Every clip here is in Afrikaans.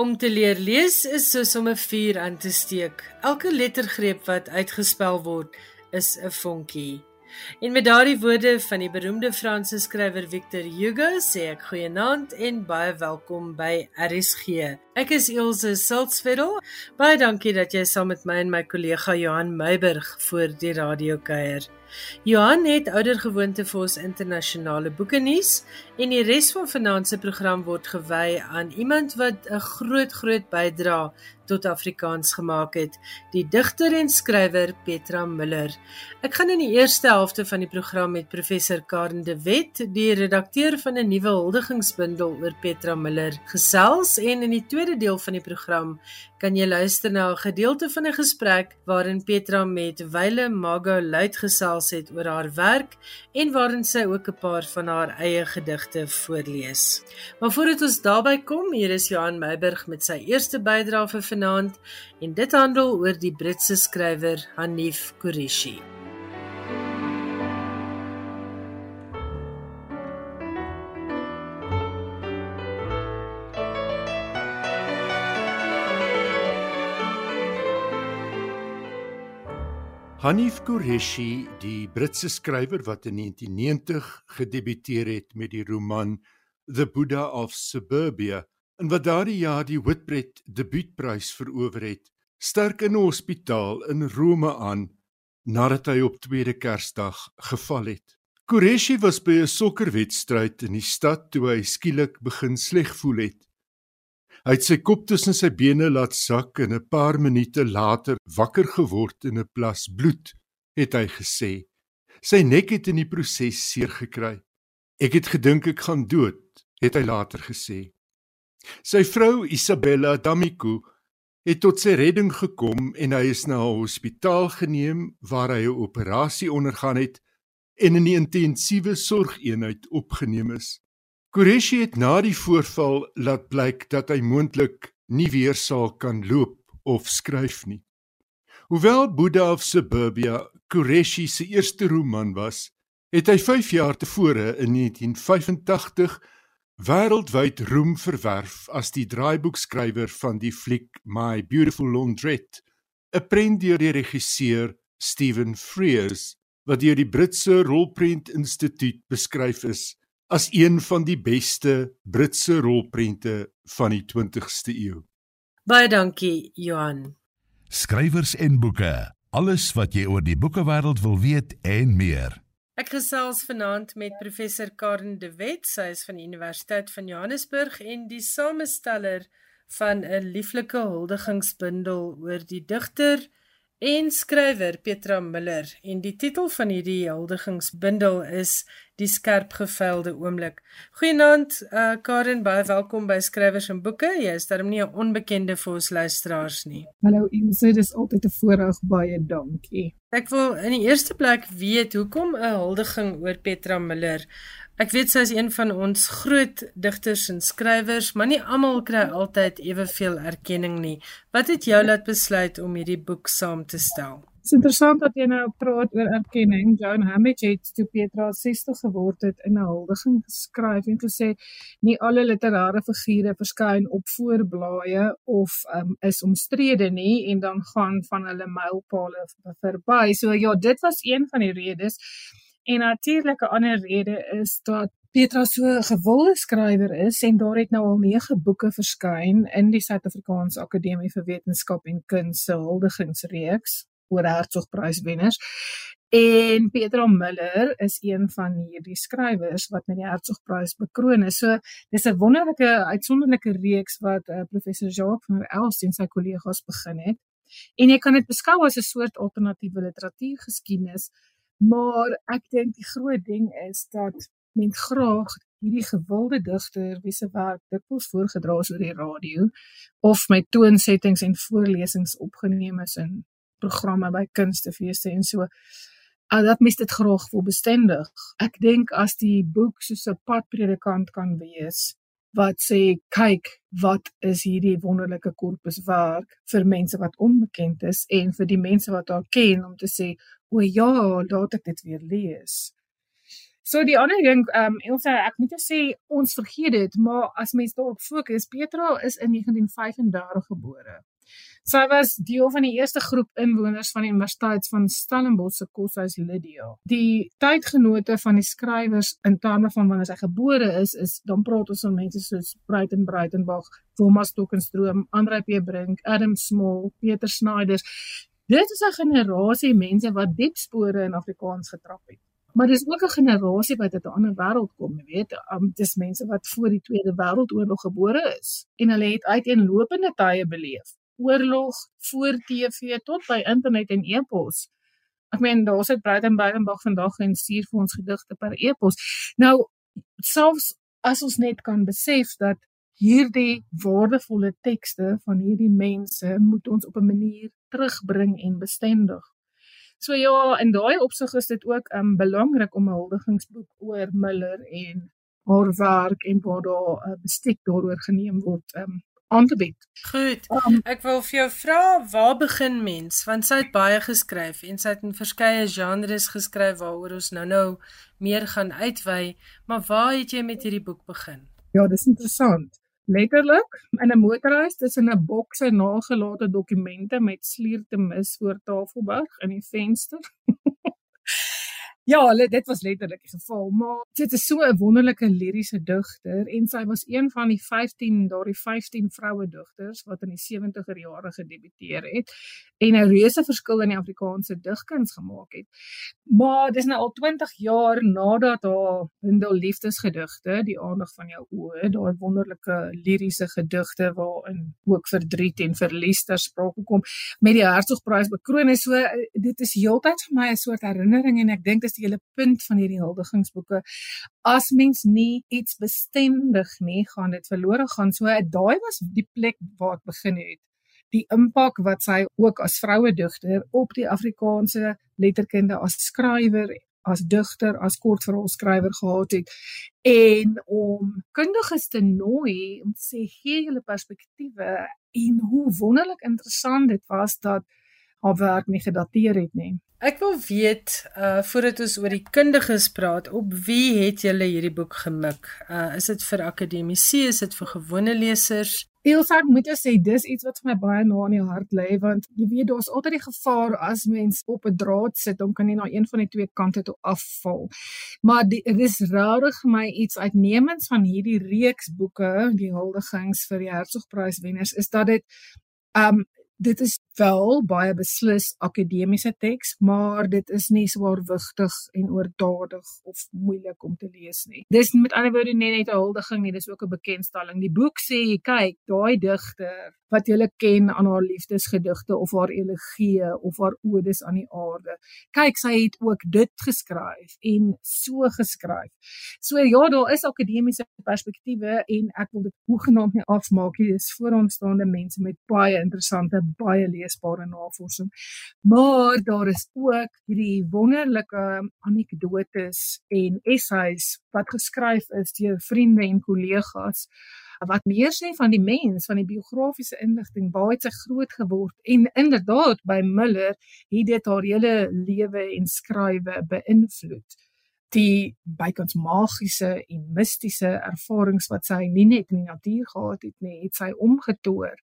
Om te leer lees is soos om 'n vuur aan te steek. Elke lettergreep wat uitgespel word, is 'n vonkie. En met daardie woorde van die beroemde Franse skrywer Victor Hugo sê ek goeienaand en baie welkom by RSG. Ek is Elsje Siltsveld. Baie dankie dat jy saam met my en my kollega Johan Meiburg voor die radio kuier. Johan het oudergewoonte vir ons internasionale boeke nuus en die res van vanaand se program word gewy aan iemand wat 'n groot groot bydrae tot Afrikaans gemaak het, die digter en skrywer Petra Miller. Ek gaan in die eerste helfte van die program met professor Karen de Wet, die redakteur van 'n nuwe huldigingsbundel oor Petra Miller, gesels en in die tweede deel van die program kan jy luister na 'n gedeelte van 'n gesprek waarin Petra met Wyle Mago luit gesels het oor haar werk en waarin sy ook 'n paar van haar eie gedigte voorlees. Maar voordat ons daarby kom, hier is Johan Meiburg met sy eerste bydrae vir vanaand en dit handel oor die Britse skrywer Hanif Kureishi. Hanif Kureishi, die Britse skrywer wat in 1990 gedebuteer het met die roman The Buddha of Suburbia en wat daardie jaar die Whitbread debuutprys verower het, sterk in 'n hospitaal in Rome aan nadat hy op tweede Kersdag geval het. Kureishi was by 'n sokkerwedstryd in die stad toe hy skielik begin sleg voel het. Hy het sy kop tussen sy bene laat sak en 'n paar minute later wakker geword in 'n plas bloed, het hy gesê. Sy nek het in die proses seer gekry. Ek het gedink ek gaan dood, het hy later gesê. Sy vrou Isabella D'Amico het tot sy redding gekom en hy is na 'n hospitaal geneem waar hy 'n operasie ondergaan het en in die intensiewe sorgeenheid opgeneem is. Kureishi het na die voorval laat blyk dat hy moontlik nie weer sal kan loop of skryf nie. Hoewel Buddha of Suburbia Kureishi se eerste roman was, het hy 5 jaar tevore in 1985 wêreldwyd roem verwerf as die draaiboekskrywer van die fliek My Beautiful Laundrette, 'n prent deur die regisseur Stephen Frears wat deur die Britse Rolprent Instituut beskryf is as een van die beste Britse rolprente van die 20ste eeu. Baie dankie, Johan. Skrywers en boeke, alles wat jy oor die boekewêreld wil weet en meer. Ek gesels vanaand met professor Karen de Wet, sy is van die Universiteit van Johannesburg en die samesteller van 'n lieflike huldigingsbundel oor die digter en skrywer Petra Miller en die titel van hierdie huldigingsbundel is Die skerp geveilde oomblik. Goeienaand, uh, Karen, baie welkom by Skrywers en Boeke. Jy is darm nie 'n onbekende vir ons luisteraars nie. Hallo, Ilse, dis altyd 'n voorreg baie dankie. Ek wil in die eerste plek weet hoekom 'n huldiging oor Petra Miller Ek weet sy is een van ons groot digters en skrywers, maar nie almal kry altyd eweveel erkenning nie. Wat het jou laat besluit om hierdie boek saam te stel? Dit is interessant dat jy nou praat oor erkenning. Joan Hammett het toe Petra 60 geword het in 'n huldiging geskryf en gesê nie alle literêre figure verskyn op voorblaaie of um, is omstrede nie en dan gaan van hulle mylpale verby. So ja, dit was een van die redes. En natuurlik 'n ander rede is dat Petra so 'n gewilde skrywer is en daar het nou al 9 boeke verskyn in die Suid-Afrikaanse Akademie vir Wetenskap en Kuns se huldigingsreeks oor Hertzogpryswenners. En Petra Miller is een van hierdie skrywers wat met die Hertzogprys bekroon is. So dis 'n wonderlike uitsonderlike reeks wat uh, professor Jacques van der Elst en sy kollegas begin het. En jy kan dit beskou as 'n soort alternatiewe literatuurgeskiedenis Maar ek dink die groot ding is dat men graag hierdie gewilde digter wie se werk dikwels voorgedra is oor die radio of met toonsettings en voorlesings opgeneem is in programme by kunstefeeste en so al dat mis dit graag wil bestendig. Ek dink as die boek soos 'n padpredikant kan wees wat sê kyk wat is hierdie wonderlike korpus werk vir mense wat onbekend is en vir die mense wat haar ken om te sê o ja, laat ek dit weer lees. So die ander ding, ehm um, Elsa, ek moet jou sê ons vergeet dit, maar as mens daarop fokus, Petra is in 1935 gebore. Sy was deel van die eerste groep inwoners van die Universiteit van Stellenbosch se koshuis Lydia. Die tydgenote van die skrywers in terme van wanneer sy gebore is, is dan praat ons van mense soos Breiten Breitenbach, Thomas Stokenstroom, Andre P. Brink, Adam Small, Peter Snyders. Dit is 'n generasie mense wat diep spore in Afrikaans getrap het. Maar dis ook 'n generasie wat uit 'n ander wêreld kom, jy weet, um, dis mense wat voor die Tweede Wêreldoorlog gebore is en hulle het uiteenlopende tye beleef oorlog voor TV tot by internet en e-pos. Ek meen daar sit Bruiden Beidenbach vandag en stuur vir ons gedigte per e-pos. Nou selfs as ons net kan besef dat hierdie waardevolle tekste van hierdie mense moet ons op 'n manier terugbring en bestendig. So ja, in daai opsig is dit ook um, belangrik om 'n huldigingsboek oor Miller en haar werk en waar daar 'n uh, bestek daaroor geneem word um, aan te bied. Goed. Um, ek wil vir jou vra waar begin mens want sy het baie geskryf en sy het in verskeie genres geskryf waaroor ons nou-nou meer gaan uitwy, maar waar het jy met hierdie boek begin? Ja, dis interessant. Letterlik in 'n motorhuis tussen 'n boks en nagelate dokumente met slierte mis voor Tafelberg in die venster. Ja, dit was letterlik die geval, maar dit is so 'n wonderlike liriese digter en sy was een van die 15 daardie 15 vroue digters wat in die 70er jare gedebuteer het en 'n reuse verskil in die Afrikaanse digkuns gemaak het. Maar dis nou al 20 jaar nadat haar bundel liefdesgedigte, die aandag van jou oë, daai wonderlike liriese gedigte waarin ook verdriet en verlies ter sprake kom met die Hertzogprys bekroon is. So dit is heeltyd vir my 'n soort herinnering en ek dink dis die hele punt van hierdie huldigingsboeke. As mens nie iets bestendig nie, gaan dit verlore gaan. So daai was die plek waar ek begin het. Die impak wat sy ook as vroue digter op die Afrikaanse letterkunde as skrywer as digter as kortverhaalskrywer gehad het en om kundiges te nooi om te sê gee julle perspektiewe en hoe wonderlik interessant dit was dat haar werk nie gedateer het nie. Ek wil weet uh voordat ons oor die kundiges praat, op wie het julle hierdie boek gemik? Uh is dit vir akademici, is dit vir gewone lesers? Eelsak moet jy sê dis iets wat vir my baie na in die hart lê want jy weet daar's altyd die gevaar as mens op 'n draad sit dan kan jy na een van die twee kante toe afval. Maar dit is rarig vir my iets uitnemends van hierdie reeks boeke, die huldigings vir die Hertzogprys wenners is dat dit um dit is wel baie beslis akademiese teks, maar dit is nie swaarwigtig en oordadig of moeilik om te lees nie. Dis met ander woorde nie net 'n huldiging nie, dis ook 'n bekendstelling. Die boek sê, kyk, daai digter wat jy ken aan haar liefdesgedigte of haar elegieë of haar odes aan die aarde. Kyk, sy het ook dit geskryf en so geskryf. So ja, daar is akademiese perspektiewe en ek wil dit hoegenaamd nie afmaak nie. Dis vooraanstaande mense met baie interessante baie leesbare navorsing. Maar daar is ook hierdie wonderlike anekdotes en essays wat geskryf is deur vriende en kollegas wat meer sê van die mens, van die biografiese inligting, waar het sy groot geword en inderdaad by Miller het dit haar hele lewe en skrywe beïnvloed die bykans magiese en mistiese ervarings wat sy nie net in die natuur gehad het nie, het sy omgetoer.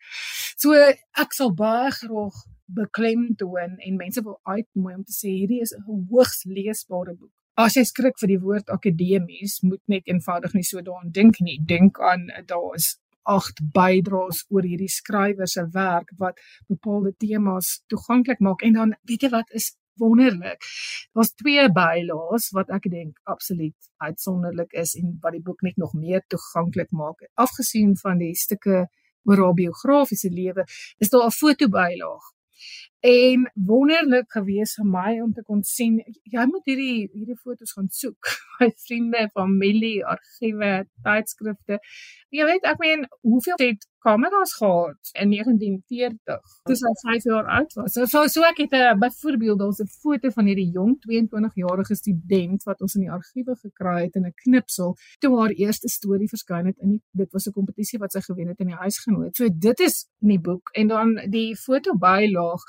So ek sal baie graag beklemtoon en mense wil uitnooi om te sê hierdie is 'n hoogs leesbare boek. As jy skrik vir die woord akademies, moet net eenvoudig nie so daaraan dink nie. Dink aan daar is agt bydraes oor hierdie skrywer se werk wat bepaalde temas toeganklik maak en dan weet jy wat is wonderlik. Daar's twee bylaas wat ek dink absoluut uitsonderlik is en wat die boek net nog meer toeganklik maak. Afgesien van die stukke oor haar biografiese lewe, is daar 'n fotobylaag En wonderlik gewees vir my om te kon sien jy moet hierdie hierdie fotos gaan soek by vriende, familie, argiewe, tydskrifte. Jy weet ek meen hoeveel het kameras gehad in 1940 toe sy 5 jaar oud was. So so, so ek het 'n byvoorbeeld daar's 'n foto van hierdie jong 22-jarige student wat ons in die argiewe gekry het in 'n knipsel toe haar eerste storie verskyn het in die, dit was 'n kompetisie wat sy gewen het in die huisgenoot. So dit is in die boek en dan die foto bylaag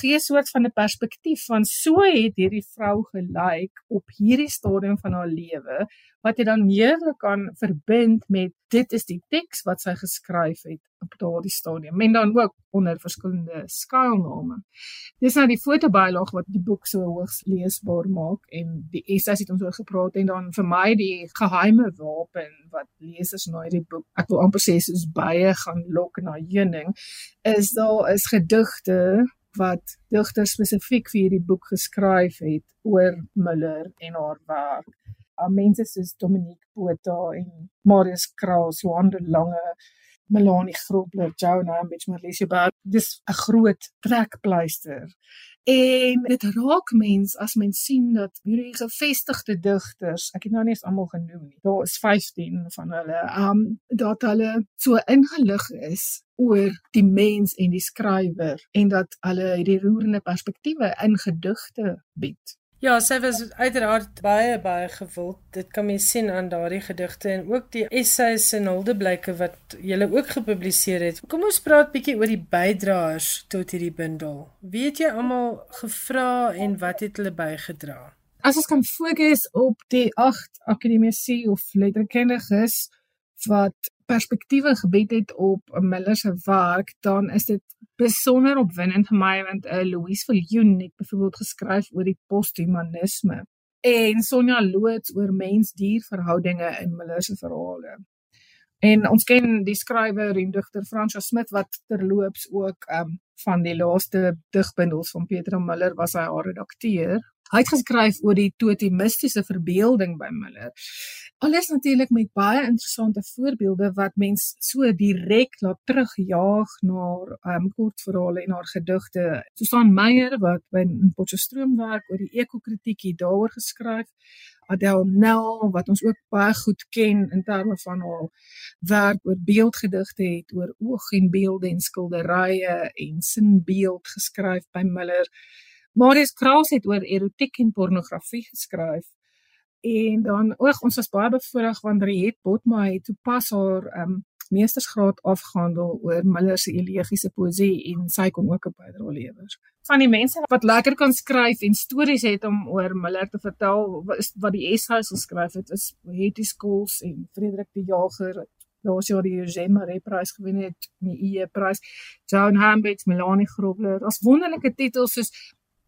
gee 'n soort van 'n perspektief van so het hierdie vrou gelyk op hierdie stadium van haar lewe wat jy dan heerlik kan verbind met dit is die teks wat sy geskryf het op daardie stadium en dan ook onder verskillende skuilname. Dis nou die fotobylaag wat die boek so hoogs leesbaar maak en die essays het ons oor gepraat en dan vir my die geheime wapen wat lesers na hierdie boek ek wil amper sê soos baie gaan lok na heuning is daar is gedigte wat digters spesifiek vir hierdie boek geskryf het oor Miller en haar werk. Al mense soos Dominique Botha en Marius Kraus, Johan de Lange, Melanie Grobler, en Mitch Marlise Bard. Dis 'n groot trekpleister. En dit raak mens as mens sien dat hierdie gevestigde digters, ek het nou nie eens almal genoem nie. Daar is 15 van hulle, um dat hulle so ingelig is oor die mens en die skrywer en dat hulle hierdie roerende perspektiewe in gedigte bied. Ja, sy was uiteraard baie baie gewild. Dit kan mens sien aan daardie gedigte en ook die essays en huldeblyke wat jy ook gepubliseer het. Kom ons praat bietjie oor die bydraers tot hierdie bundel. Wie het jy almal gevra en wat het hulle bygedra? As ons kan fokus op die 8 akademiese of letterkundiges wat perspektiewe gebied het op Miller se werk, dan is dit besonder opwindend vir my want uh, Louise Viljoen het byvoorbeeld geskryf oor die posthumanisme en Sonja Loots oor mens-dier verhoudinge in Miller se verhale. En ons ken die skrywer en digter Fransja Smit wat terloops ook um, van die laaste digbundels van Petra Miller was hy haar redakteur. Hy het geskryf oor die totemistiese verbeelding by Miller. Alles natuurlik met baie interessante voorbeelde wat mens so direk laat terugjaag na um, kortverhale en haar gedigte. Susan Meyer wat by Potchefstroom werk oor die ekokritiek hier daaroor geskryf. Adele Nel wat ons ook baie goed ken in terme van haar werk oor beeldgedigte het oor oog en beelde en skilderye en sinbeeld geskryf by Miller. Marius Kraus het oor erotiek en pornografie geskryf. En dan ook ons was baie bevoorreg want Riet Botma het toepas haar um, meestersgraad afgehandel oor Miller se elegiese poësie en sy kon ook 'n bydrae lewer. Van die mense wat lekker kan skryf en stories het om oor Miller te vertel, wat, wat die essays geskryf het, is Hetty Schools en Frederik die Jager laas jaar die Eugene Marais prys gewen het, die EE prys, Joan Hambidge, Melanie Grobler. Ons wonderlike titels soos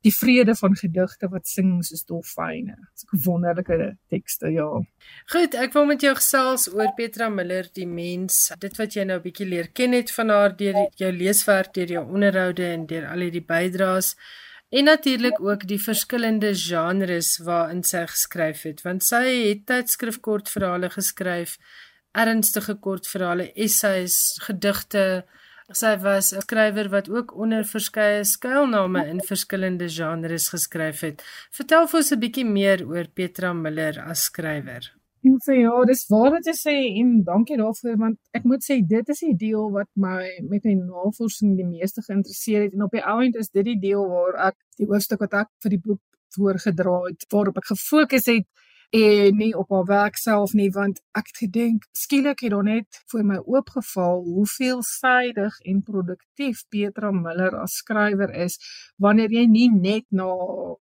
die vrede van gedigte wat sing soos dolfyne. 'n wonderlike tekste, ja. Goed, ek wil met jou gesels oor Petra Miller, die mens. Dit wat jy nou 'n bietjie leer ken het van haar deur jou leeswerk, deur jou onderhoude en deur al hierdie bydraes. En natuurlik ook die verskillende genres waarin sy geskryf het, want sy het tydskrifkortverhale geskryf, ernstige kortverhale, essays, gedigte, Sy was 'n skrywer wat ook onder verskeie skuilname in verskillende genres geskryf het. Vertel vir ons 'n bietjie meer oor Petra Miller as skrywer. Ek sê ja, dis waar wat jy sê en dankie daarvoor want ek moet sê dit is die deel wat my met my navorsing die meeste geïnteresseer het en op die ount is dit die deel waar ek die hoofstuk wat ek vir die boek voorgedra het waarop ek gefokus het en nie op haar werk self nie want ek het gedink skielik het daar net voor my oopgeval hoe veelsidig en produktief Petra Miller as skrywer is wanneer jy nie net na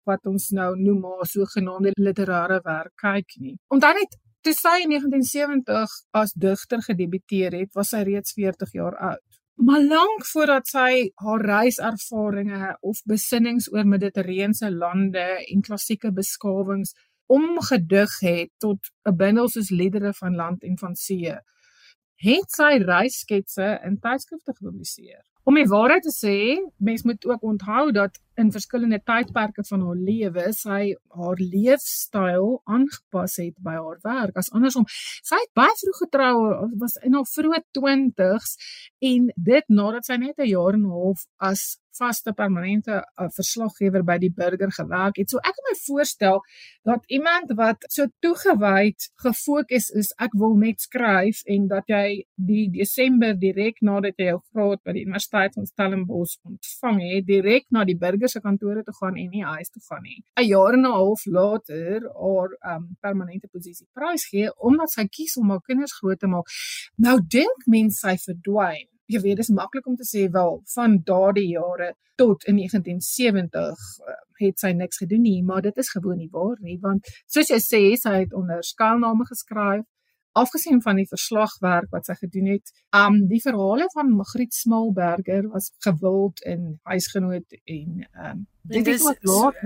wat ons nou noem maar sogenaamde literêre werk kyk nie. Onthou net toe sy in 1970 as digter gedebuteer het, was sy reeds 40 jaar oud. Maar lank voordat sy haar reiservarings of besinnings oor Mediterrane lande en klassieke beskawings omgedig het tot 'n bundel soos Liedere van Land en van See, het sy reissketse in tydskrifte gepubliseer. Om die waarheid te sê, mens moet ook onthou dat in verskillende tydperke van haar lewe sy haar leefstyl aangepas het by haar werk. As andersom, sy het baie vroeg getrou, was in haar vroeë 20's en dit nadat sy net 'n jaar en 'n half as vaste permanente uh, verslaggewer by die burger gewerk het. So ek kan my voorstel dat iemand wat so toegewyd gefokus is, ek wil net skryf en dat jy die Desember direk nadat jy jou graad by die Universiteit van Stellenbosch ontvang het, direk na die burger se kantore toe gaan en nie huis toe gaan nie. 'n Jaar en 'n half later haar um permanente posisie prysgee omdat sy kies om haar kinders groot te maak. Nou dink mense sy verdwyn. jy weet dis maklik om te sê wel van daardie jare tot in 1970 uh, het sy niks gedoen nie, maar dit is gewoon nie waar nie want soos jy sê sy het onder skuilname geskryf afgesien van die verslagwerk wat sy gedoen het, um die verhale van Magriet Smalberger was gewild in huisgenoot en um dit is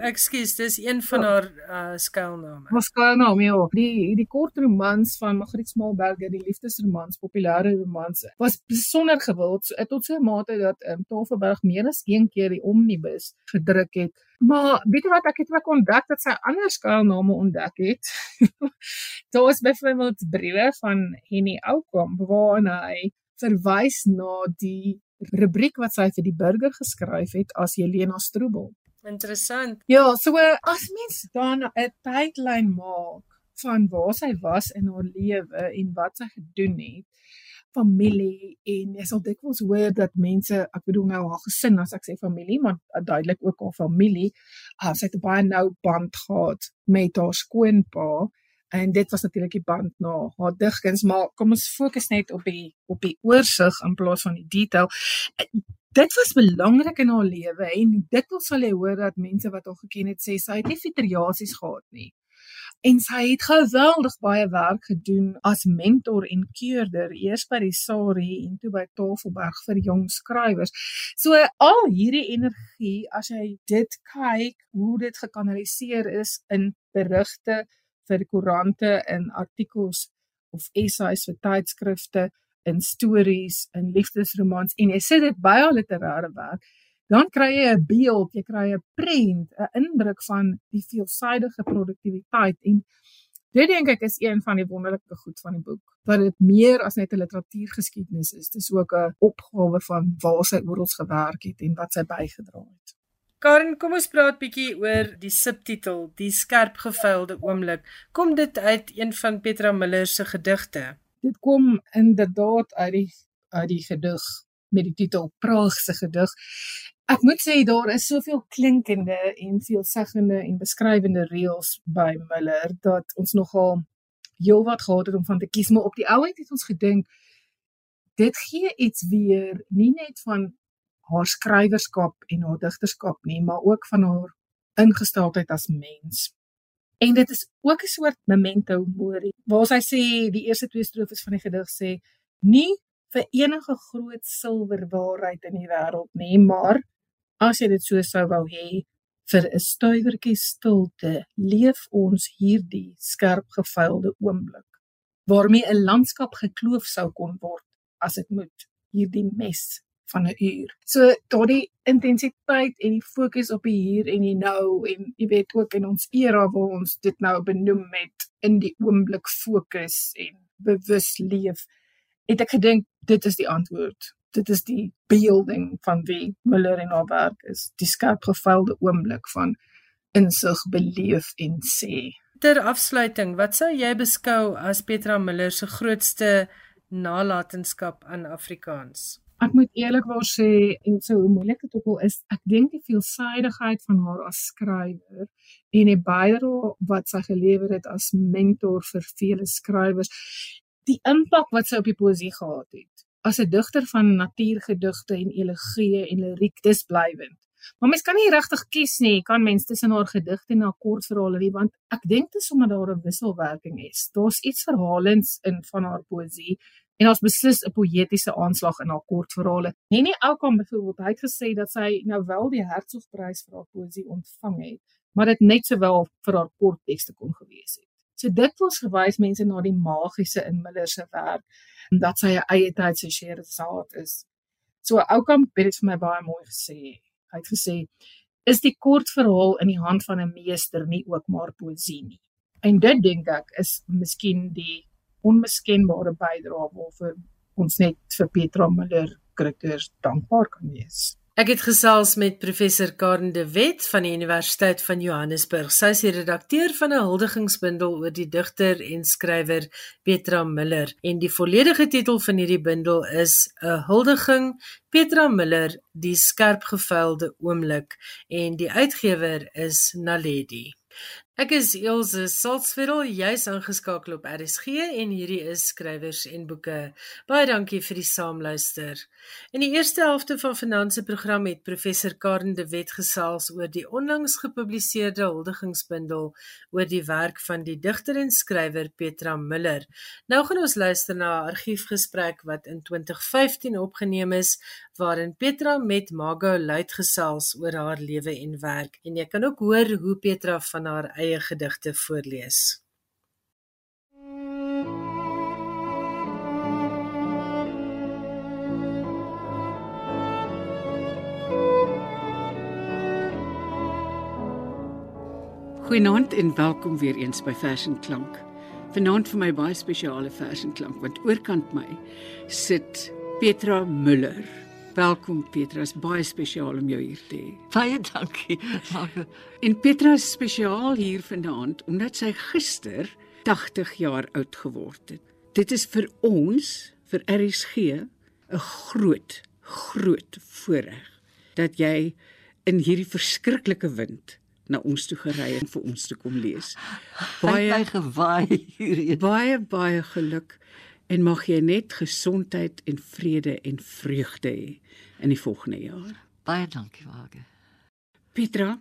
ekskuus, dis een van ja. haar uh skuilname. Haar skuilname, ja. Die die kort romans van Magriet Smalberger, die liefdesromans, populêre romans, was besonder gewild so, tot so 'n mate dat um Tafelberg meer as een keer die omnibus gedruk het. Maar weet jy wat ek het ook ontdek dat sy ander skuilname ontdek het. Daar is byvoorbeeld briewe van Henny Oukamp waarin hy verwys na die rubriek wat sy vir die burger geskryf het as Helena Stroebel. Interessant. Ja, so as mens dan 'n tydlyn maak van waar sy was in haar lewe en wat sy gedoen het, familie en jy sal dikwels hoor dat mense, ek bedoel nou haar gesin as ek sê familie, maar duidelik ook haar familie, uh, sy het 'n baie nou band gehad met haar skoonpa en dit was natuurlik die band na haar digkuns maar kom ons fokus net op die op die oorsig in plaas van die detail dit was belangrik in haar lewe en dit wil sal jy hoor dat mense wat haar geken het sê sy het nie fitriasies gehad nie en sy het geweldig baie werk gedoen as mentor en keurder eers by die Sari en toe by Tafelberg vir jong skrywers. So al hierdie energie as jy dit kyk hoe dit gekanaliseer is in berigte vir koerante en artikels of essays vir tydskrifte en stories en liefdesromans en jy sit dit by al literêre werk dan kry jy 'n beeld, jy kry 'n prent, 'n indruk van die veelsidige produktiwiteit en dit dink ek is een van die wonderlike goed van die boek wat dit meer as net 'n literatuurgeskiedenis is dis ook 'n opgawe van waar sy oral gewerk het en wat sy bygedra het Karen, kom ons praat bietjie oor die subtitel, die skerp gevuilde oomblik. Kom dit uit een van Petra Miller se gedigte? Dit kom inderdaad uit die uit die gedig met die titel Praag se gedig. Ek moet sê daar is soveel klinkende en veelzeggende en beskrywende reëls by Miller dat ons nogal heelwat gehad het om van te kies, maar op die ouend het ons gedink dit gee iets weer nie net van haar skrywerskap en haar digterskap nie, maar ook van haar ingesteldheid as mens. En dit is ook 'n soort memento mori waar sy sê die eerste twee strofes van die gedig sê nie vir enige groot silwer waarheid in die wêreld nie, maar as jy dit so sou wou hê vir 'n stuiwertjie stilte leef ons hierdie skerp gevuilde oomblik waarmee 'n landskap gekloof sou kon word as dit moet hierdie mes van 'n uur. So daardie intensiteit en die fokus op die hier en die nou en jy weet ook in ons era waar ons dit nou benoem met in die oomblik fokus en bewus leef, het ek gedink dit is die antwoord. Dit is die beelding van wie Miller en haar werk is, die skerp gevuilde oomblik van insig beleef en sê. Ter afsluiting, wat sou jy beskou as Petra Miller se grootste nalatenskap aan Afrikaans? Ek moet eerlikwaar sê en so hoe moeilik dit ook al is, ek dink die veelsidigheid van haar as skrywer en die bydrae wat sy gelewer het as mentor vir vele skrywers, die impak wat sy op die poësie gehad het. As 'n digter van natuurgedigte en elegieë en liriek, dis blywend. Maar mens kan nie regtig kies nie, kan mens tussen haar gedigte en haar kortverhale nie, want ek dink dit is omdat daar 'n wisselwerking is. Daar's iets verhalends in van haar poësie en ons beslis 'n poëtiese aanslag in haar kortverhale. Henny Oukamp byvoorbeeld het gesê dat sy nou wel die Hertzogprys vir haar poësie ontvang het, maar dit net sowel vir haar korttekste kon gewees het. So dit wil verwys mense na die magiese in Miller se werk en dat sy 'n eie tyd se Sherazade is. So Oukamp het dit vir my baie mooi gesê. Hy het gesê is die kortverhaal in die hand van 'n meester nie ook maar poësie nie. En dit dink ek is miskien die onmiskenbare bydrae waarvoor ons net vir Petra Miller kritikers dankbaar kan wees. Ek het gesels met professor Karen de Wet van die Universiteit van Johannesburg. Sy is die redakteur van 'n huldigingsbundel oor die digter en skrywer Petra Miller en die volledige titel van hierdie bundel is 'n huldiging Petra Miller, die skerp gevuilde oomblik en die uitgewer is Naledi. Ek is Elsje Salzwetel, jy's aangeskakel op RSG en hierdie is skrywers en boeke. Baie dankie vir die saamluister. In die eerste helfte van vanaand se program het professor Karen de Wet gesels oor die onlangs gepubliseerde huldigingsbundel oor die werk van die digter en skrywer Petra Müller. Nou gaan ons luister na 'n argiefgesprek wat in 2015 opgeneem is waarin Petra met Margot Luit gesels oor haar lewe en werk en jy kan ook hoor hoe Petra van haar eie gedigte voorlees. Goeienaand en welkom weer eens by Fashion Klank. Vanaand vir my baie spesiale Fashion Klank want oorkant my sit Petra Müller. Welkom Petra, is baie spesiaal om jou hier te hê. Baie dankie. En Petra is spesiaal hier vanaand omdat sy gister 80 jaar oud geword het. Dit is vir ons, vir RSG, 'n groot, groot voorreg dat jy in hierdie verskriklike wind na ons toe gery en vir ons te kom lees. Baie gewaai hier. Baie baie geluk en mag jy net gesondheid en vrede en vreugde hê in die volgende jaar. Baie dankie, Wage. Petra,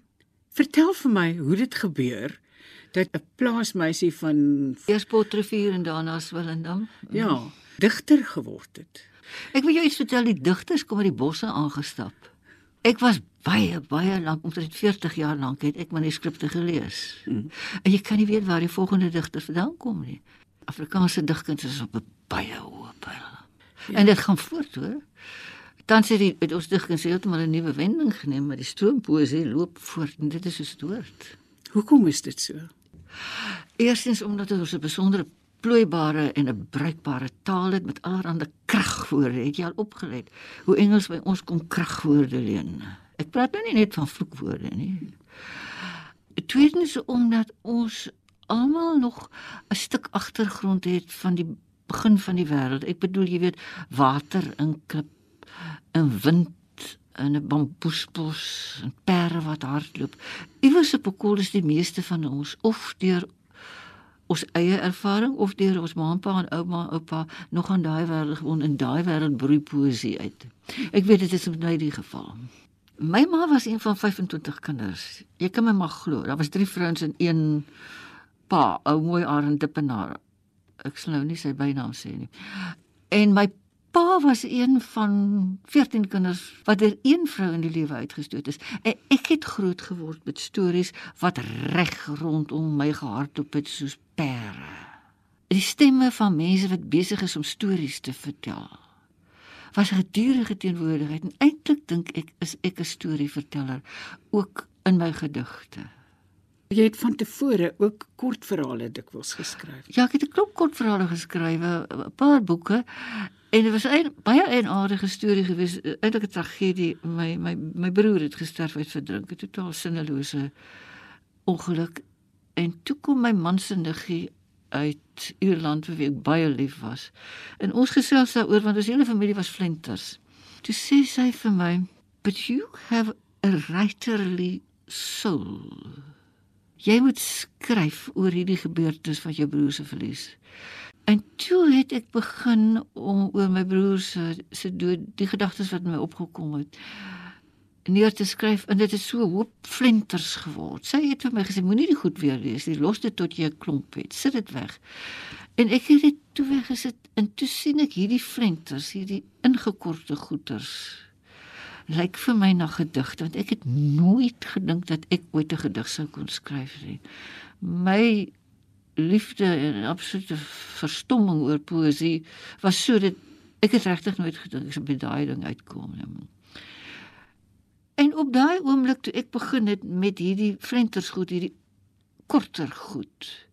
vertel vir my hoe dit gebeur dat 'n plaasmeisie van eers Potrefuur en daarna Swellendam, ja, digter geword het. Ek wil jou iets vertel, die digters kom uit die bosse aangestap. Ek was baie baie lank, omtrent 40 jaar lank het ek manuskripte gelees. Hmm. En jy kan nie weet waar die volgende digter vandaan kom nie. Afrikaanse digkuns is op 'n baie hoë pyl. Ja. En dit gaan voort hoor. Dan sê die ons digkuns heeltemal 'n nuwe wending geneem, maar die stroompoesie loop voort en dit is so stoort. Hoekom is dit so? Eerstens omdat ons 'n besondere plooibare en 'n bruikbare taal het met allerlei kragwoorde. Het jy al opgelet hoe Engels by ons kom kragwoorde leen? Ek praat nou nie net van vloekwoorde nie. Tweedens omdat ons almal nog 'n stuk agtergrond het van die begin van die wêreld. Ek bedoel, jy weet, water in klip, in wind en 'n bamboesbos en perde wat hardloop. Iewers op 'n koel is die meeste van ons of deur ons eie ervaring of deur ons ma en ouma en oupa nog aan daai wêreld gewoon in daai wêreld broei poesie uit. Ek weet dit is in my geval. My ma was een van 25 kinders. Jy kan my maar glo, daar was drie vrouens en een pa, ou mooi Arend Dippenaar. Ek sal nou nie sy bynaam sê nie. En my pa was een van 14 kinders wat deur een vrou in die lewe uitgestoot is. En ek het groot geword met stories wat reg rondom my gehardloop het soos pere. Die stemme van mense wat besig is om stories te vertel. Was gedurende teenwoordigheid en eintlik dink ek is ek 'n storieverteller ook in my gedigte. Jy het van tevore ook kortverhale dikwels geskryf. Ja, ek het 'n klop kortverhale geskrywe, 'n paar boeke. En dit was 'n baie eenaardige storie gewees, eintlik 'n tragedie. My my my broer het gesterf uit verdrink, 'n totaal sinnelose ongeluk. En toe kom my man se niggie uit Ierland vir wie ek baie lief was. En ons gesels daaroor want ons hele familie was flenters. Toe sê sy vir my, "But you have a writerly soul." Jy moet skryf oor hierdie gebeurtenis wat jou broer se verlies. En toe het ek begin om oor my broer se se dood, die gedagtes wat my opgekom het neer te skryf en dit het so hoop flenters geword. Sy het vir my gesê moenie dit goed weer lees nie, los dit tot jy 'n klomp het. Sit dit weg. En ek het dit toe weggesit en toe sien ek hierdie flenters, hierdie ingekorte goeters lyk vir my na gedigte want ek het nooit gedink dat ek ooit 'n gedig sou kon skryf nie. My liefde en absolute verstomming oor poësie was so dat ek het regtig nooit gedink ek sou by daai ding uitkom nie. En op daai oomblik toe ek begin het met hierdie flenters goed, hierdie korter goed.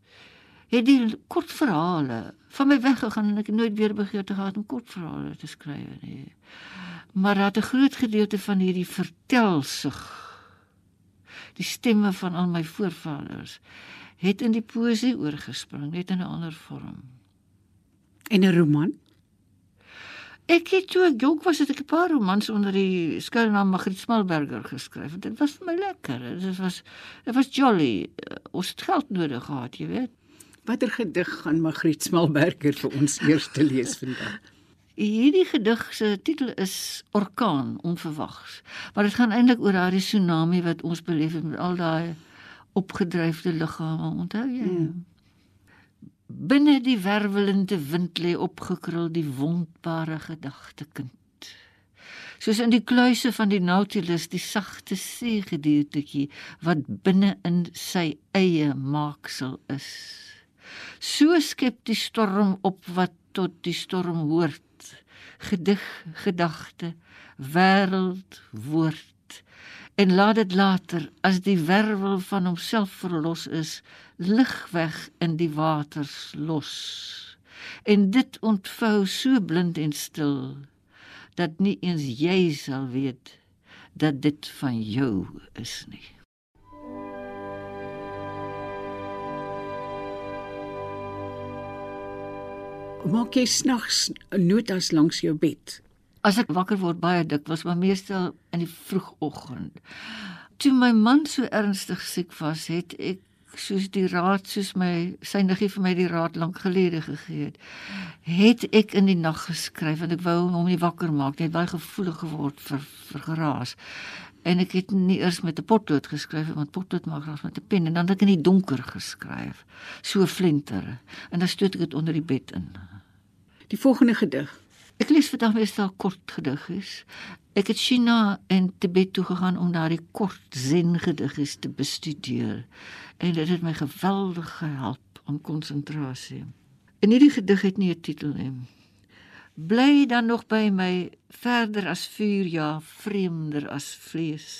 Het die kort verhale van my weggegaan en ek het nooit weer begeerte gehad om kort verhale te skryf nie maar dat 'n groot gedeelte van hierdie vertelsig die stemme van al my voorvaders het in die poesie oorgespring net in 'n ander vorm en 'n roman Ek het toe ek jonk was het ek 'n paar romans onder die skuilnaam Magriet Smalberger geskryf. Dit was vir my lekker. Dit was dit was jolly. Uh, Ons het geld nodig gehad, jy weet. Watter gedig gaan Magriet Smalberger vir ons eers te lees vandag? Hierdie gedig se titel is Orkaan onverwags. Maar dit gaan eintlik oor daardie tsunami wat ons beleef het met al daai opgedryfde liggame, onthou jy? Hmm. Binne die wervelende wind lê opgekrul die wondbare gedagtekind. Soos in die kluise van die Nautilus die sagte seegediertetjie wat binne in sy eie maaksel is. So skep die storm op wat tot die storm hoort. Gedig, gedagte, wêreld, woord en laat dit later as die wervel van homself verlos is lig weg in die waters los en dit ontvou so blind en stil dat nie eens jy sal weet dat dit van jou is nie Maak jy snags notas langs jou bed? as ek wakker word baie dikwels maar meestal in die vroegoggend. Toe my man so ernstig siek was het ek soos die raad soos my sy niggie vir my die raad lank gelede gegee het het ek in die nag geskryf want ek wou hom nie wakker maak net baie gevoelig geword vir vir geraas en ek het nie eers met 'n potlood geskryf want potlood maak graag met 'n pen en dan het ek in die donker geskryf so flinter en dan stoot ek dit onder die bed in Die volgende gedig. Ek lees vandag meestal kort gediggies. Ek het China en Tibet toe gegaan om daardie kort zen gediggies te bestudeer en dit het my geweldig gehelp om konsentrasie. En hierdie gedig het nie 'n titel nie. Bly dan nog by my verder as vuur ja, vreemder as vlees.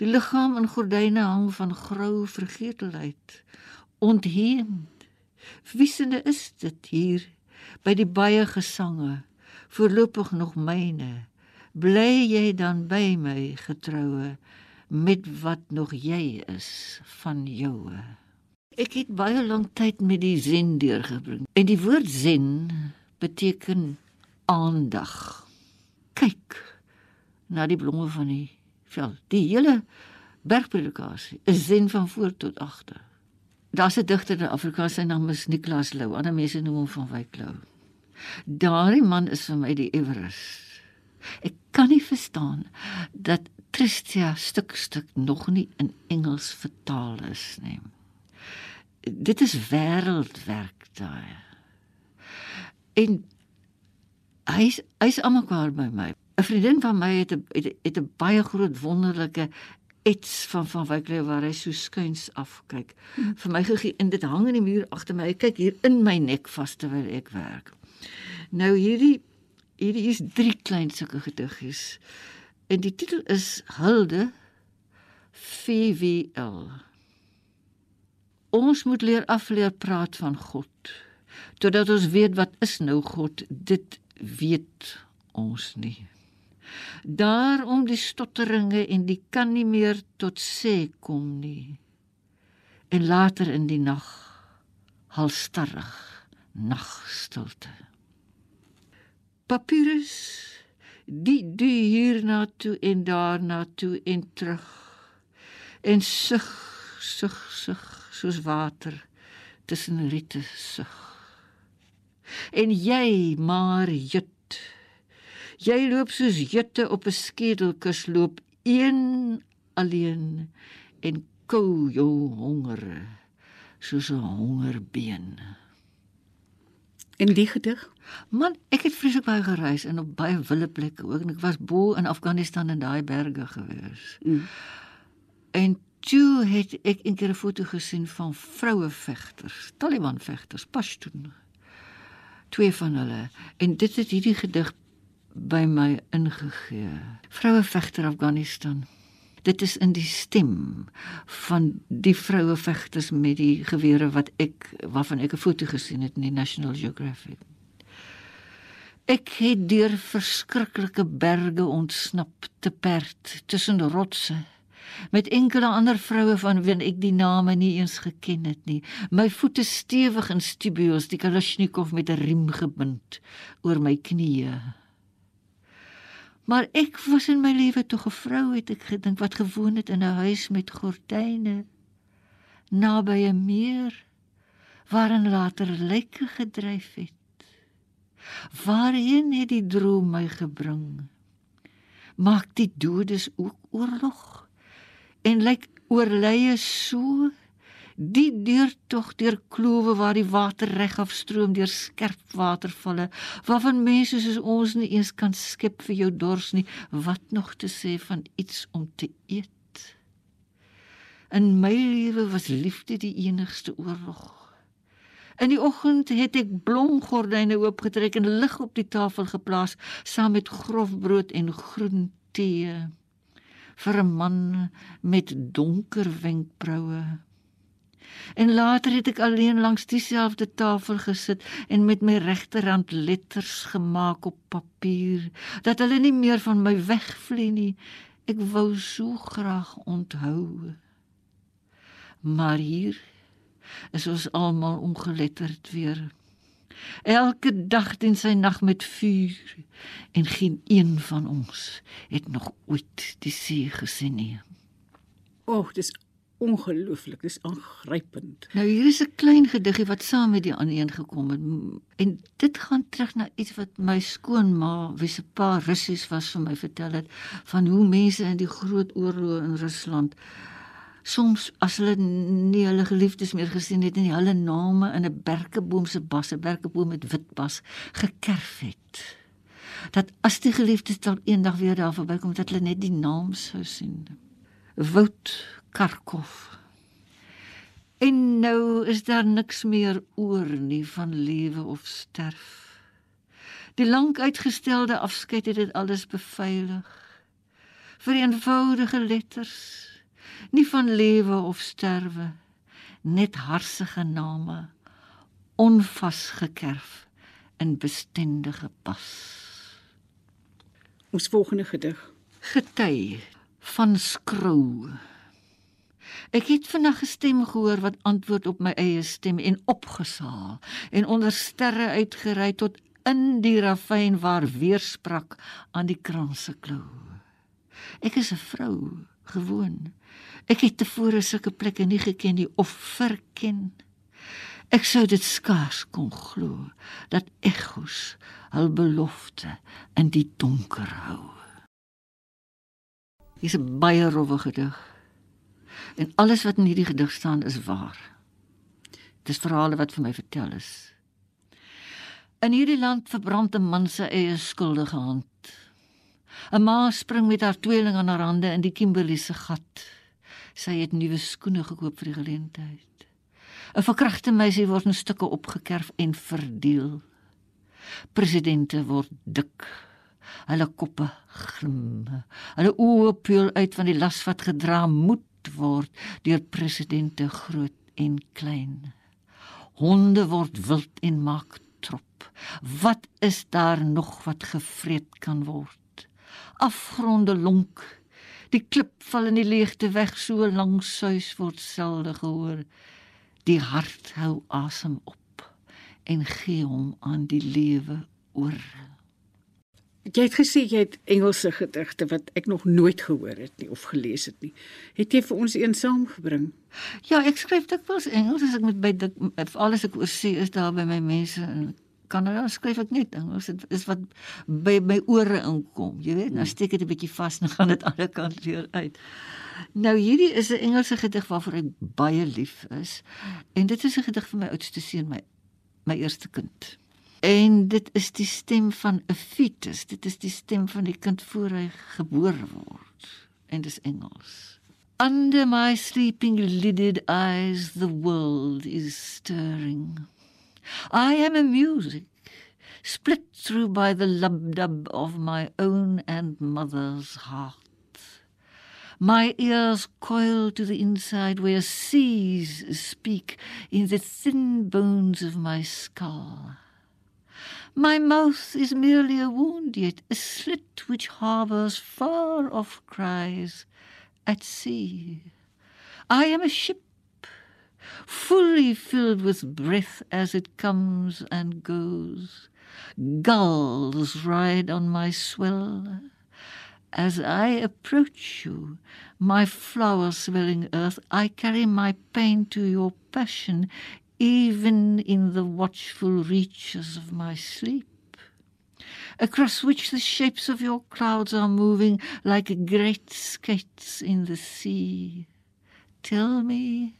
Die liggaam in gordyne hang van grou vergetelheid, ontheemd. Wiesende is dit hier by die baie gesange voorlopig nog myne bly jy dan by my getroue met wat nog jy is van joue ek het baie lank tyd met die zen deurgebring en die woord zen beteken aandag kyk na die blomme van die veld die hele bergpredikasie is zen van voor tot agter Daar's 'n digter in Afrikaans sy naam is Niklas Lou. Ander mense noem hom van Wyk Lou. Daardie man is vir my die Everest. Ek kan nie verstaan dat Tristia stuk stuk nog nie in Engels vertaal is nie. Dit is wêreldwerk daai. En hy's hy's almekaar by my. 'n Vriendin van my het 'n het 'n baie groot wonderlike iets van van Wykley waar hy so skuins afkyk. Hmm. Vir my gegee en dit hang in die muur agter my. Ek kyk hier in my nek vas terwyl ek werk. Nou hierdie hierdie is drie klein sulke gediggies. En die titel is Hulde VWL. Ons moet leer afleer praat van God. Totdat ons weet wat is nou God, dit weet ons nie. Daarom die stotteringe en die kan nie meer tot sê kom nie. En later in die nag halstarrig nagstilte. Papyrus die die hierna toe en daarna toe en terug en sug sug sug soos water tussen riete sug en jy maar jut jy loop soos jutte op 'n skedelkus loop een alleen en kou jou honger soos 'n hongerbeen In die gedig? Man, ek het vreeslik baie gereis en op baie wille plekke ook en ek was bo in Afghanistan in daai berge gewees. Mm. En toe het ek 'n keer 'n foto gesien van vroue vegters, Taliban vegters, Pashtun. Twee van hulle en dit het hierdie gedig by my ingegee. Vroue vegter Afghanistan dit is in die stem van die vroue vegters met die gewere wat ek waarvan ek 'n foto gesien het in die National Geographic. Ek het deur verskriklike berge ontsnap te perd tussen rotse met enkele ander vroue van wie ek die name nie eens geken het nie. My voete stewig in stubios, die Kalashnikov met 'n riem gebind oor my knieë. Maar ek was in my lewe tog 'n vrou het ek gedink wat gewoon het in 'n huis met gordyne naby 'n meer waarin later lyke gedryf het. Waarheen het die droom my gebring? Maak die dodes ook oorlog? En lyk oorlye so. Die deurtog deur klowe waar die water reg afstroom deur skerp watervalle waarvan mense soos ons nie eens kan skep vir jou dors nie. Wat nog te sê van iets om te eet? In my lewe was liefde die enigste oorlog. In die oggend het ek blomgordyne oopgetrek en lig op die tafel geplaas saam met grof brood en groen tee vir 'n man met donker wenkbroue En later het ek alleen langs dieselfde tafel gesit en met my regterhand letters gemaak op papier dat hulle nie meer van my wegvlieg nie. Ek wou so graag onthou. Maar hier is ons almal ongeletterd weer. Elke dag dien sy nag met vuur en geen een van ons het nog ooit die see gesien nie. Och, dis ongelooflik, dis aangrypend. Nou hier is 'n klein gediggie wat saam met die ander een gekom het en dit gaan terug na iets wat my skoonma, wie se pa Russies was vir my vertel het van hoe mense in die groot oorlog in Rusland soms as hulle nie hulle geliefdes meer gesien het nie hulle name in 'n berkeboom se bas, 'n berkeboom met wit bas gekerf het. Dat as die geliefdes dan eendag weer daar verbykom dat hulle net die naam sou sien. Wout Karkov. En nou is daar niks meer oor nie van lewe of sterf. Die lank uitgestelde afskeid het dit alles beveilig. Vir eenvoudige letters, nie van lewe of sterwe, net harsige name, onvasgekerf in bestendige pas. Ons volgende gedig. Gety van skrou. Ek het vanaand 'n stem gehoor wat antwoord op my eie stem en opgesaal en onder sterre uitgery tot in die ravyn waar weersprak aan die kranse klou. Ek is 'n vrou, gewoon. Ek het tevore sulke plekke nie geken nie of verken. Ek sou dit skaars kon glo dat ekos hul belofte in die donker hou. Dis 'n baie rowwe gedig. En alles wat in hierdie gedig staan is waar. Dis verhale wat vir my vertel is. In hierdie land verbrand 'n man se eie skuldige hand. 'n Ma spring met haar tweeling aan haar hande in die Kimberley se gat. Sy het nuwe skoene gekoop vir die geleentheid. 'n Verkragte meisie word in stukke opgekerf en verdeel. Presidente word dik. Hulle koppe glim. Hulle oë peel uit van die las wat gedra moet word deur presidente groot en klein. Honde word wild en maak trop. Wat is daar nog wat gevreet kan word? Afgronde lonk. Die klip val in die leegte weg so lank suis word selde gehoor. Die hart hou asem op en gee hom aan die lewe oor. Jy het gesê jy het Engelse gedigte wat ek nog nooit gehoor het nie of gelees het nie. Het jy vir ons een saamgebring? Ja, ek skryf dikwels Engels as ek met by dit alles ek oor sê is daar by my mense in Kanada skryf ek net Engels. Dit is wat by my ore inkom. Jy weet, nou steek dit 'n bietjie vas en gaan dit alle kante weer uit. Nou hierdie is 'n Engelse gedig waarvoor ek baie lief is. En dit is 'n gedig vir my oudste seun, my my eerste kind. En dit is die stem van 'n fetus. Dit is die stem van die kind voor hy gebore word. En dis Engels. Under my sleeping lidded eyes the world is stirring. I am a music split through by the lub-dub of my own and mother's heart. My ears coil to the inside where seas speak in the thin bones of my skull. My mouth is merely a wound, yet a slit which harbors far off cries at sea. I am a ship, fully filled with breath as it comes and goes. Gulls ride on my swell. As I approach you, my flower swelling earth, I carry my pain to your passion, even in the watchful reaches of my sleep, across which the shapes of your clouds are moving like great skates in the sea. Tell me,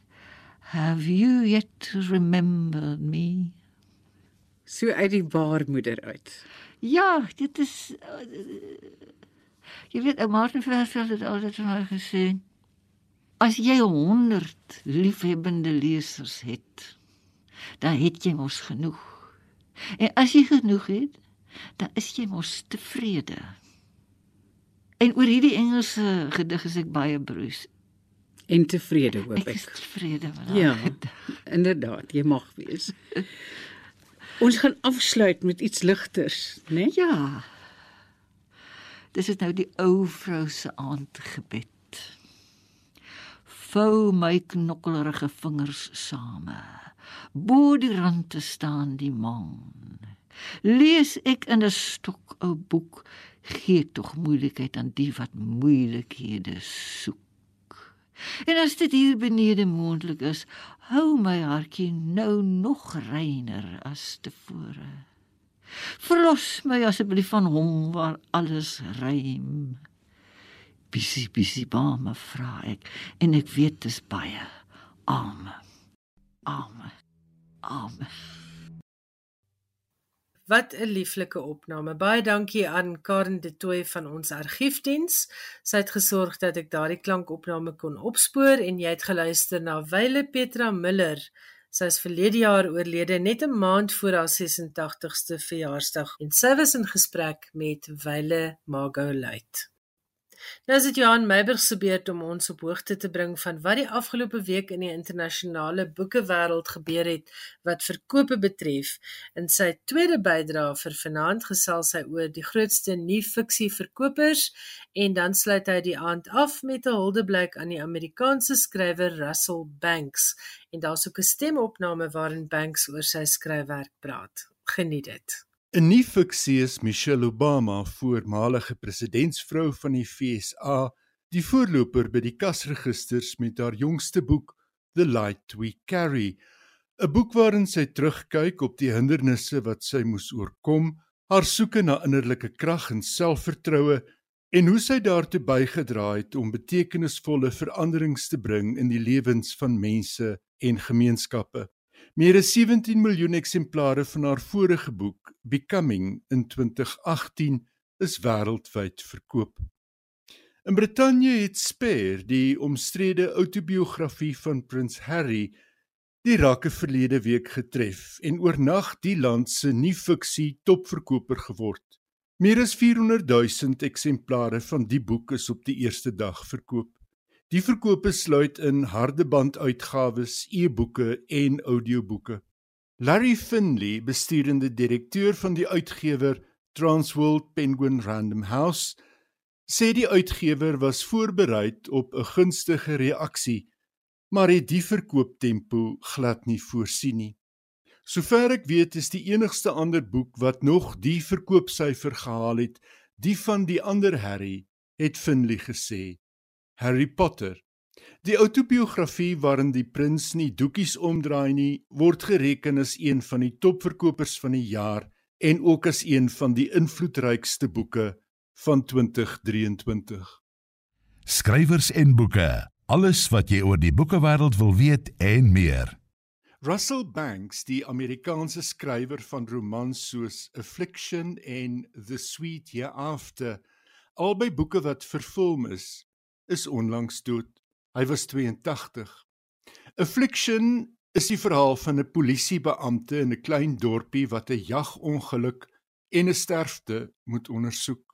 have you yet remembered me? So uit die baarmoeder uit. Ja, dit is uh, Jy weet, ou Martin Versveld het altyd vir my gesê, as jy 100 liefhebbende lesers het, dan het jy mos genoeg. En as jy genoeg het, dan is jy mos tevrede. En oor hierdie Engelse gedig is ek baie broos. En tevrede hoop ek. Ek is tevrede met Ja, daai. inderdaad, jy mag wees. Ons gaan afsluit met iets ligters, né? Nee? Ja. Dis is nou die ou vrou se aandgebed. Vou my knokkelerige vingers same. Bo die rand te staan die maan. Lees ek in 'n stok ou boek, gee tog moeilikheid aan die wat moeilikhede soek. En as dit hier benede moontlik is, hou my hartjie nou nog reiner as tevore. Verlos my asseblief van hom waar alles rym. Bisie bisie bame vra ek en ek weet dis baie arme. Arme. Arme. Wat 'n lieflike opname. Baie dankie aan Karen de Tooy van ons argiefdiens. Sy het gesorg dat ek daardie klankopname kon opspoor en jy het geluister na Wyle Petra Miller. Sy is verlede jaar oorlede net 'n maand voor haar 86ste verjaarsdag en sy was in gesprek met Wyle Mago Luit. Nou is dit Johan Meiburg se beurt om ons op hoogte te bring van wat die afgelope week in die internasionale boekewêreld gebeur het wat verkope betref. In sy tweede bydrae vir vanaand gesels hy oor die grootste nuwe-fiksie verkopers en dan sluit hy die aand af met 'n huldeblyk aan die Amerikaanse skrywer Russell Banks en daar's ook 'n stemopname waarin Banks oor sy skryfwerk praat. Geniet dit. In nie fiksie is Michelle Obama, voormalige presidentsvrou van die FSA, die voorloper by die kasregisters met haar jongste boek The Light We Carry, 'n boek waarin sy terugkyk op die hindernisse wat sy moes oorkom, haar soeke na innerlike krag en selfvertroue en hoe sy daartoe bygedra het om betekenisvolle veranderings te bring in die lewens van mense en gemeenskappe. Meer as 17 miljoen eksemplare van haar vorige boek, Becoming in 2018, is wêreldwyd verkoop. In Brittanje het Spare, die omstrede outobiografie van Prins Harry, die rakke verlede week getref en oornag die land se nuwe-fiksie topverkoper geword. Meer as 400 000 eksemplare van die boek is op die eerste dag verkoop. Die verkope sluit in hardebanduitgawes, e-boeke en audioboeke. Larry Finley, besturende direkteur van die uitgewer Transworld Penguin Random House, sê die uitgewer was voorberei op 'n gunstige reaksie, maar het die verkooptempo glad nie voorsien nie. Sover ek weet is die enigste ander boek wat nog die verkoopsyfer gehaal het, die van die ander Harry, het Finley gesê. Harry Potter. Die outobiografie waarin die prins nie doekies omdraai nie, word gereken as een van die topverkopers van die jaar en ook as een van die invloedrykste boeke van 2023. Skrywers en boeke. Alles wat jy oor die boekewêreld wil weet en meer. Russell Banks, die Amerikaanse skrywer van romans soos Affliction en The Sweet Hereafter, albei boeke wat verfilm is, is onlangs dood. Hy was 82. Affliction is die verhaal van 'n polisiebeampte in 'n klein dorpie wat 'n jagongeluk en 'n sterfte moet ondersoek.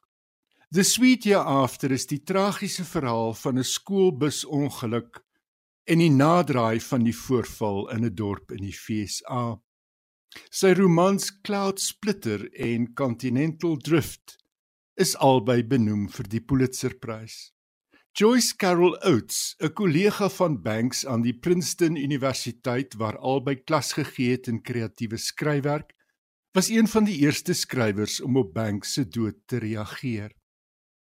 The Sweet Hereafter is die tragiese verhaal van 'n skoolbusongeluk en die naderdraai van die voorval in 'n dorp in die FSA. Sy romans Cloud Splitter en Continental Drift is albei benoem vir die Pulitzerprys. Joyce Carol Oates, 'n kollega van Banks aan die Princeton Universiteit waar albei klas gegee het in kreatiewe skryfwerk, was een van die eerste skrywers om op Banks se dood te reageer.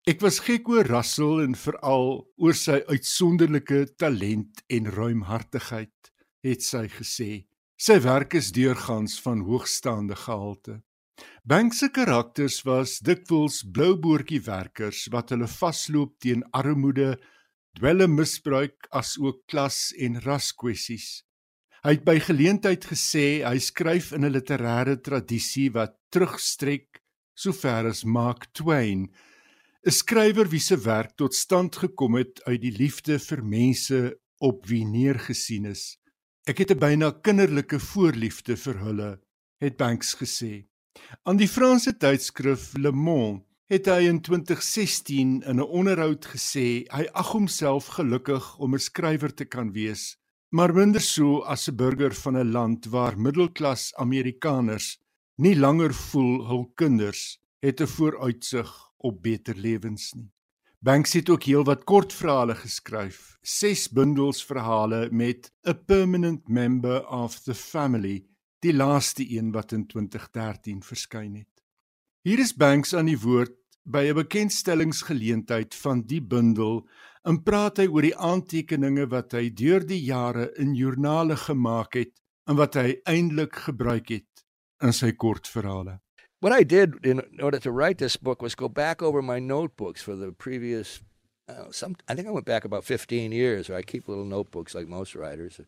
Ek was gek oor Russell en veral oor sy uitsonderlike talent en ruimhartigheid, het sy gesê. Sy werk is deurgangs van hoogstaande gehalte. Banks se karakters was dikwels blouboortjie werkers wat hulle vasloop teen armoede, dwelmmisbruik asook klas en raskwessies. Hy het by geleentheid gesê hy skryf in 'n literêre tradisie wat terugstrek sover as Mark Twain 'n skrywer wie se werk tot stand gekom het uit die liefde vir mense op wie neergesien is. Ek het 'n byna kinderlike voorliefde vir hulle, het Banks gesê. Aan die Franse tydskrif Le Monde het hy in 2016 in 'n onderhoud gesê hy ag homself gelukkig om 'n skrywer te kan wees, maar minder so as 'n burger van 'n land waar middelklas Amerikaners nie langer voel hul kinders het 'n vooruitsig op beter lewens nie. Banks het ook heelwat kortverhale geskryf, 6 bundels verhale met A Permanent Member of the Family, die laaste een wat in 2013 verskyn het. Hier is Banks aan die woord by 'n bekendstellingsgeleentheid van die bundel en praat hy oor die aantekeninge wat hy deur die jare in joernale gemaak het en wat hy eintlik gebruik het in sy kortverhale. what I did in order to write this book was go back over my notebooks for the previous. Uh, some I think I went back about 15 years. Where I keep little notebooks like most writers,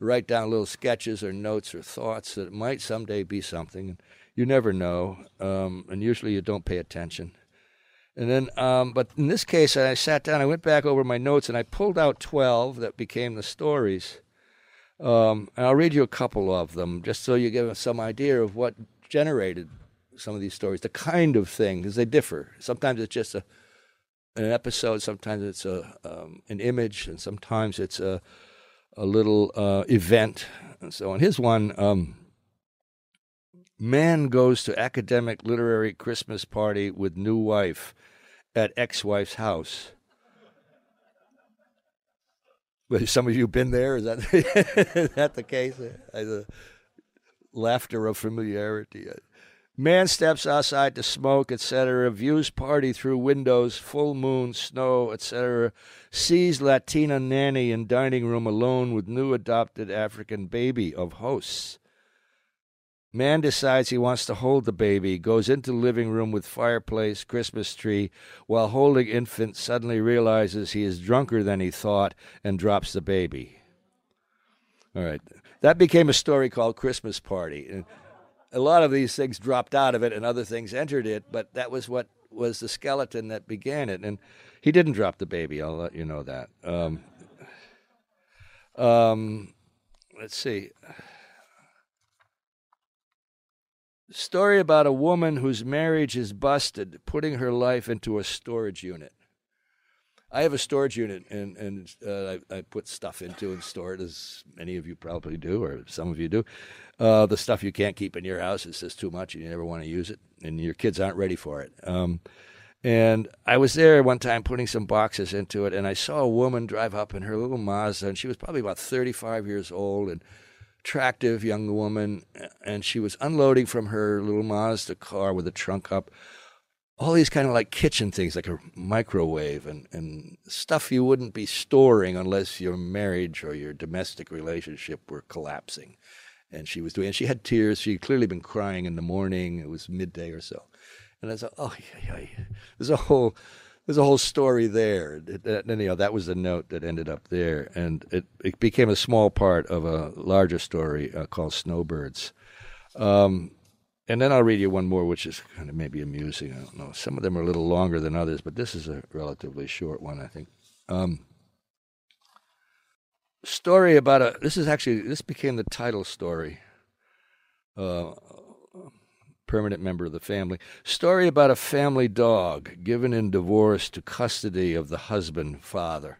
write down little sketches or notes or thoughts that might someday be something. And you never know, um, and usually you don't pay attention. And then, um, but in this case, I sat down, I went back over my notes, and I pulled out 12 that became the stories. Um, and I'll read you a couple of them just so you get some idea of what generated some of these stories, the kind of thing, because they differ. Sometimes it's just a an episode, sometimes it's a um, an image, and sometimes it's a a little uh, event, and so on. His one, um, man goes to academic literary Christmas party with new wife at ex-wife's house. Well, some of you been there? Is that is that the case? The laughter of familiarity. Man steps outside to smoke, etc. Views party through windows, full moon, snow, etc. Sees Latina nanny in dining room alone with new adopted African baby of hosts. Man decides he wants to hold the baby, goes into living room with fireplace, Christmas tree, while holding infant suddenly realizes he is drunker than he thought and drops the baby. All right. That became a story called Christmas Party a lot of these things dropped out of it and other things entered it, but that was what was the skeleton that began it. And he didn't drop the baby, I'll let you know that. Um, um, let's see. Story about a woman whose marriage is busted, putting her life into a storage unit. I have a storage unit, and and uh, I, I, put stuff into and store it, as many of you probably do, or some of you do. Uh, the stuff you can't keep in your house is just too much, and you never want to use it, and your kids aren't ready for it. Um, and I was there one time putting some boxes into it, and I saw a woman drive up in her little Mazda, and she was probably about 35 years old and attractive young woman, and she was unloading from her little Mazda car with the trunk up all these kind of like kitchen things, like a microwave and, and stuff you wouldn't be storing unless your marriage or your domestic relationship were collapsing. And she was doing, and she had tears. She'd clearly been crying in the morning. It was midday or so. And I thought, oh, yeah, yeah. there's a whole, there's a whole story there. It, it, anyhow, that was the note that ended up there, and it, it became a small part of a larger story uh, called Snowbirds. Um, and then I'll read you one more, which is kind of maybe amusing. I don't know. Some of them are a little longer than others, but this is a relatively short one, I think. Um, story about a. This is actually this became the title story. Uh, permanent member of the family. Story about a family dog given in divorce to custody of the husband father.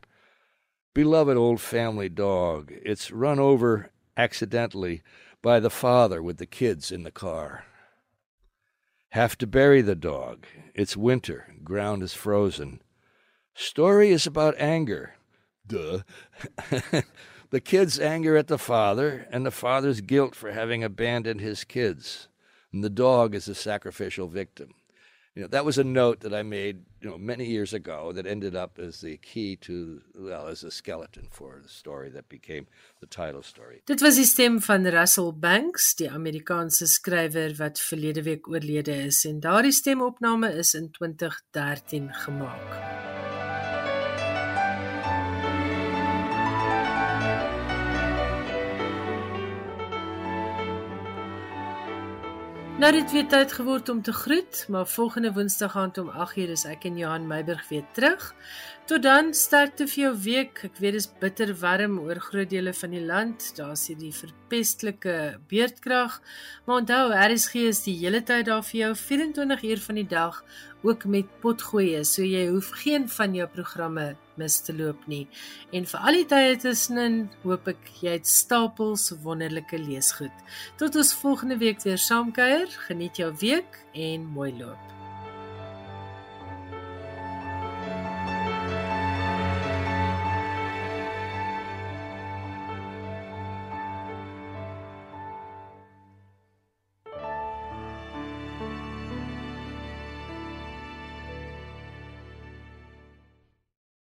Beloved old family dog. It's run over accidentally by the father with the kids in the car. Have to bury the dog. It's winter. Ground is frozen. Story is about anger. Duh. the kid's anger at the father, and the father's guilt for having abandoned his kids. And the dog is a sacrificial victim. You know, that was a note that I made, you know, many years ago that ended up as the key to, well, as a skeleton for the story that became the title story. Dit was die stem van Russell Banks, die Amerikaanse skrywer wat verlede week oorlede is en daardie stemopname is in 2013 gemaak. Nou dit weer tyd geword om te groet, maar volgende Woensdag aand om 8:00 is ek en Johan Meiburg weer terug. Tot dan, sterkte vir jou week. Ek weet dit is bitter warm oor groot dele van die land. Daar's hierdie verpestelike beerdkrag. Maar onthou, RSG is die hele tyd daar vir jou 24 uur van die dag ook met potgoeie, so jy hoef geen van jou programme mis te loop nie. En vir al die tye tussenin, hoop ek jy het stapels wonderlike leesgoed. Tot ons volgende week weer saamkuier. Geniet jou week en mooi loop.